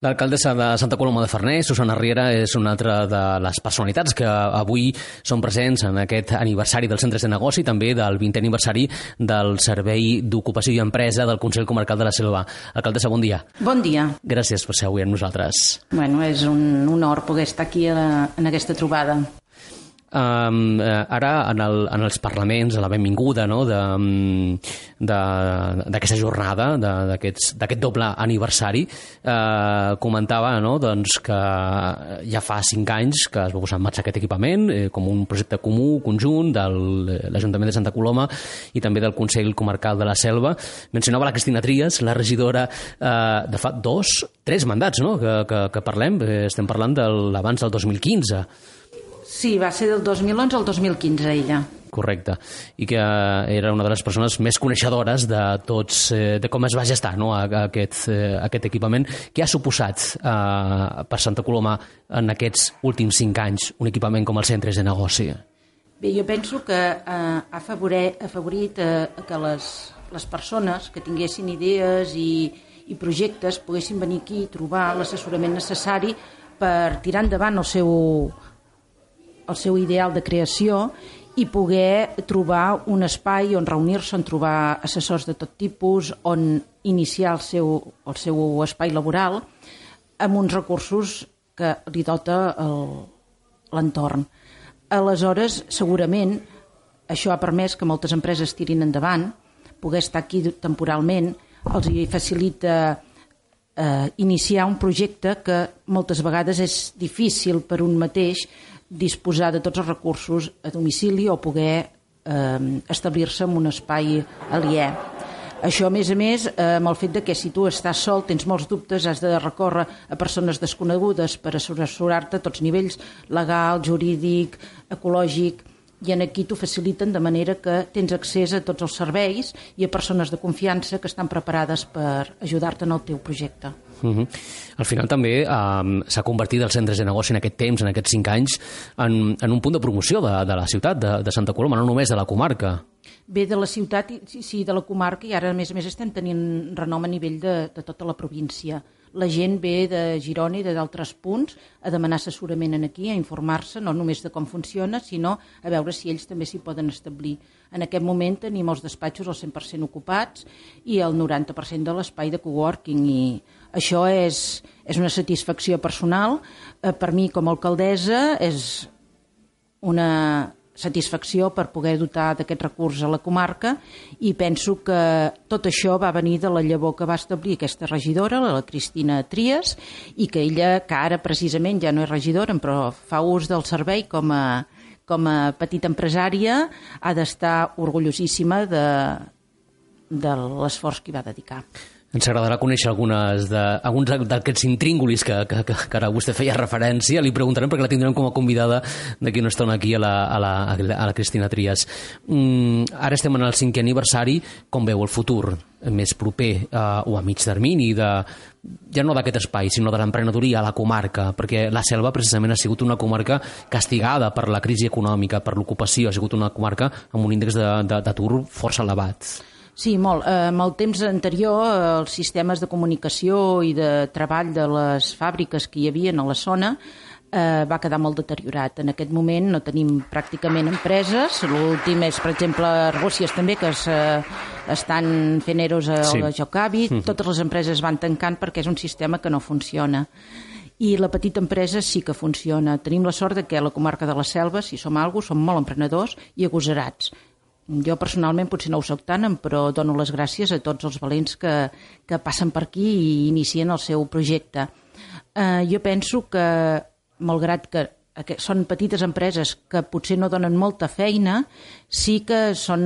L'alcaldessa de Santa Coloma de Farners, Susana Riera, és una altra de les personalitats que avui són presents en aquest aniversari dels centres de negoci, també del 20è aniversari del Servei d'Ocupació i Empresa del Consell Comarcal de la Selva. Alcaldessa, bon dia. Bon dia. Gràcies per ser avui amb nosaltres. Bueno, és un honor poder estar aquí a la, en aquesta trobada. Um, ara, en, el, en els parlaments, a la benvinguda no, d'aquesta jornada, d'aquest doble aniversari, eh, comentava no, doncs, que ja fa cinc anys que es va posar en marxa aquest equipament eh, com un projecte comú, conjunt, de l'Ajuntament de Santa Coloma i també del Consell Comarcal de la Selva. Mencionava la Cristina Trias, la regidora eh, de fa dos, tres mandats no, que, que, que parlem, eh, estem parlant de l'abans del 2015. Sí, va ser del 2011 al 2015, ella. Correcte. I que era una de les persones més coneixedores de tots, eh, de com es va gestar no, aquest, eh, aquest equipament. Què ha suposat eh, per Santa Coloma en aquests últims cinc anys un equipament com els centres de negoci? Bé, jo penso que eh, ha afavorit, afavorit eh, que les, les persones que tinguessin idees i, i projectes poguessin venir aquí i trobar l'assessorament necessari per tirar endavant el seu, el seu ideal de creació i poder trobar un espai on reunir-se, on trobar assessors de tot tipus, on iniciar el seu, el seu espai laboral amb uns recursos que li dota l'entorn. Aleshores, segurament, això ha permès que moltes empreses tirin endavant, poder estar aquí temporalment, els hi facilita eh, iniciar un projecte que moltes vegades és difícil per un mateix disposar de tots els recursos a domicili o poder eh, establir-se en un espai aliè. Això, a més a més, eh, amb el fet de que si tu estàs sol, tens molts dubtes, has de recórrer a persones desconegudes per assessorar-te a tots nivells, legal, jurídic, ecològic, i en aquí t'ho faciliten de manera que tens accés a tots els serveis i a persones de confiança que estan preparades per ajudar-te en el teu projecte. Uh -huh. Al final també um, s'ha convertit els centres de negoci en aquest temps, en aquests cinc anys, en, en un punt de promoció de, de la ciutat, de, de Santa Coloma, no només de la comarca. Bé, de la ciutat, sí, de la comarca, i ara a més a més estem tenint renom a nivell de, de tota la província la gent ve de Girona i d'altres punts a demanar assessorament en aquí, a informar-se no només de com funciona, sinó a veure si ells també s'hi poden establir. En aquest moment tenim els despatxos al 100% ocupats i el 90% de l'espai de coworking i això és, és una satisfacció personal. Eh, per mi, com a alcaldessa, és una, satisfacció per poder dotar d'aquest recurs a la comarca i penso que tot això va venir de la llavor que va establir aquesta regidora, la Cristina Trias, i que ella, que ara precisament ja no és regidora, però fa ús del servei com a, com a petita empresària, ha d'estar orgullosíssima de, de l'esforç que hi va dedicar. Ens agradarà conèixer algunes de, alguns d'aquests intríngulis que, que, que, que ara vostè feia referència. Li preguntarem perquè la tindrem com a convidada d'aquí una estona aquí a la, a la, a la Cristina Trias. Mm, ara estem en el cinquè aniversari. Com veu el futur més proper eh, o a mig termini de, ja no d'aquest espai, sinó de l'emprenedoria a la comarca, perquè la Selva precisament ha sigut una comarca castigada per la crisi econòmica, per l'ocupació, ha sigut una comarca amb un índex d'atur força elevat. Sí, molt. Eh, amb el temps anterior, eh, els sistemes de comunicació i de treball de les fàbriques que hi havia a la zona eh, va quedar molt deteriorat. En aquest moment no tenim pràcticament empreses. L'últim és, per exemple, Arbúcies també, que es, eh, estan fent eros a sí. Jocavi. Mm -hmm. Totes les empreses van tancant perquè és un sistema que no funciona i la petita empresa sí que funciona. Tenim la sort de que a la comarca de la Selva, si som alguna som molt emprenedors i agosarats. Jo personalment potser no ho soc tant, però dono les gràcies a tots els valents que, que passen per aquí i inicien el seu projecte. Eh, jo penso que, malgrat que, que són petites empreses que potser no donen molta feina, sí que són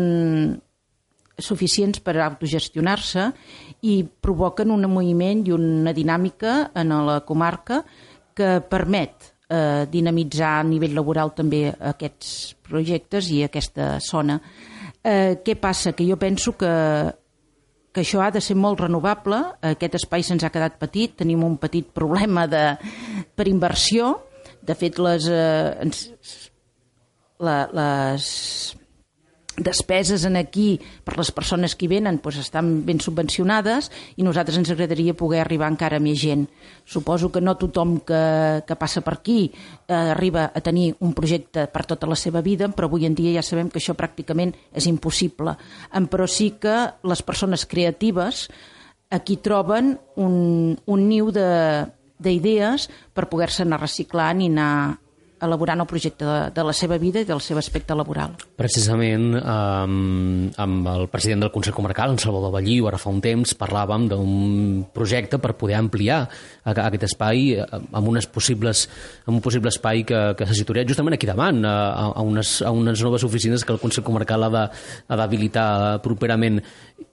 suficients per autogestionar-se i provoquen un moviment i una dinàmica en la comarca que permet eh, dinamitzar a nivell laboral també aquests projectes i aquesta zona. Eh, què passa? Que jo penso que, que això ha de ser molt renovable. Aquest espai se'ns ha quedat petit, tenim un petit problema de, per inversió. De fet, les, eh, ens, la, les, despeses en aquí per les persones que venen doncs estan ben subvencionades i nosaltres ens agradaria poder arribar encara més gent. Suposo que no tothom que, que passa per aquí eh, arriba a tenir un projecte per tota la seva vida, però avui en dia ja sabem que això pràcticament és impossible. Però sí que les persones creatives aquí troben un, un niu d'idees per poder-se anar reciclant i anar elaborant el projecte de, de la seva vida i del seu aspecte laboral. Precisament um, amb el president del Consell Comarcal, en Salvador Balliu, ara fa un temps, parlàvem d'un projecte per poder ampliar aquest espai eh, amb, unes possibles, amb un possible espai que, que se situaria justament aquí davant, a, a, unes, a unes noves oficines que el Consell Comarcal ha d'habilitar properament.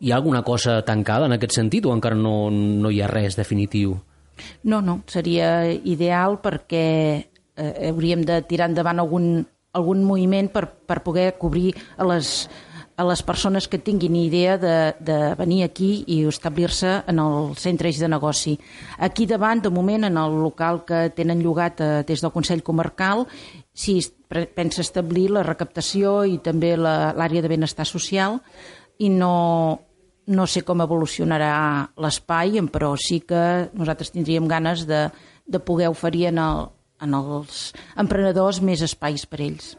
Hi ha alguna cosa tancada en aquest sentit o encara no, no hi ha res definitiu? No, no, seria ideal perquè eh, hauríem de tirar endavant algun, algun moviment per, per poder cobrir a les, a les persones que tinguin idea de, de venir aquí i establir-se en el centre de negoci. Aquí davant, de moment, en el local que tenen llogat eh, des del Consell Comarcal, si pensa establir la recaptació i també l'àrea de benestar social i no, no sé com evolucionarà l'espai, però sí que nosaltres tindríem ganes de, de poder oferir en el, en els emprenedors més espais per ells.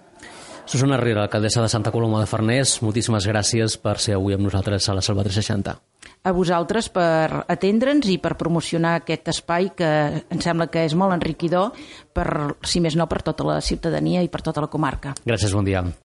Susana Herrera, alcaldessa de Santa Coloma de Farners, moltíssimes gràcies per ser avui amb nosaltres a la Selva 360. A vosaltres per atendre'ns i per promocionar aquest espai que em sembla que és molt enriquidor, per, si més no, per tota la ciutadania i per tota la comarca. Gràcies, bon dia.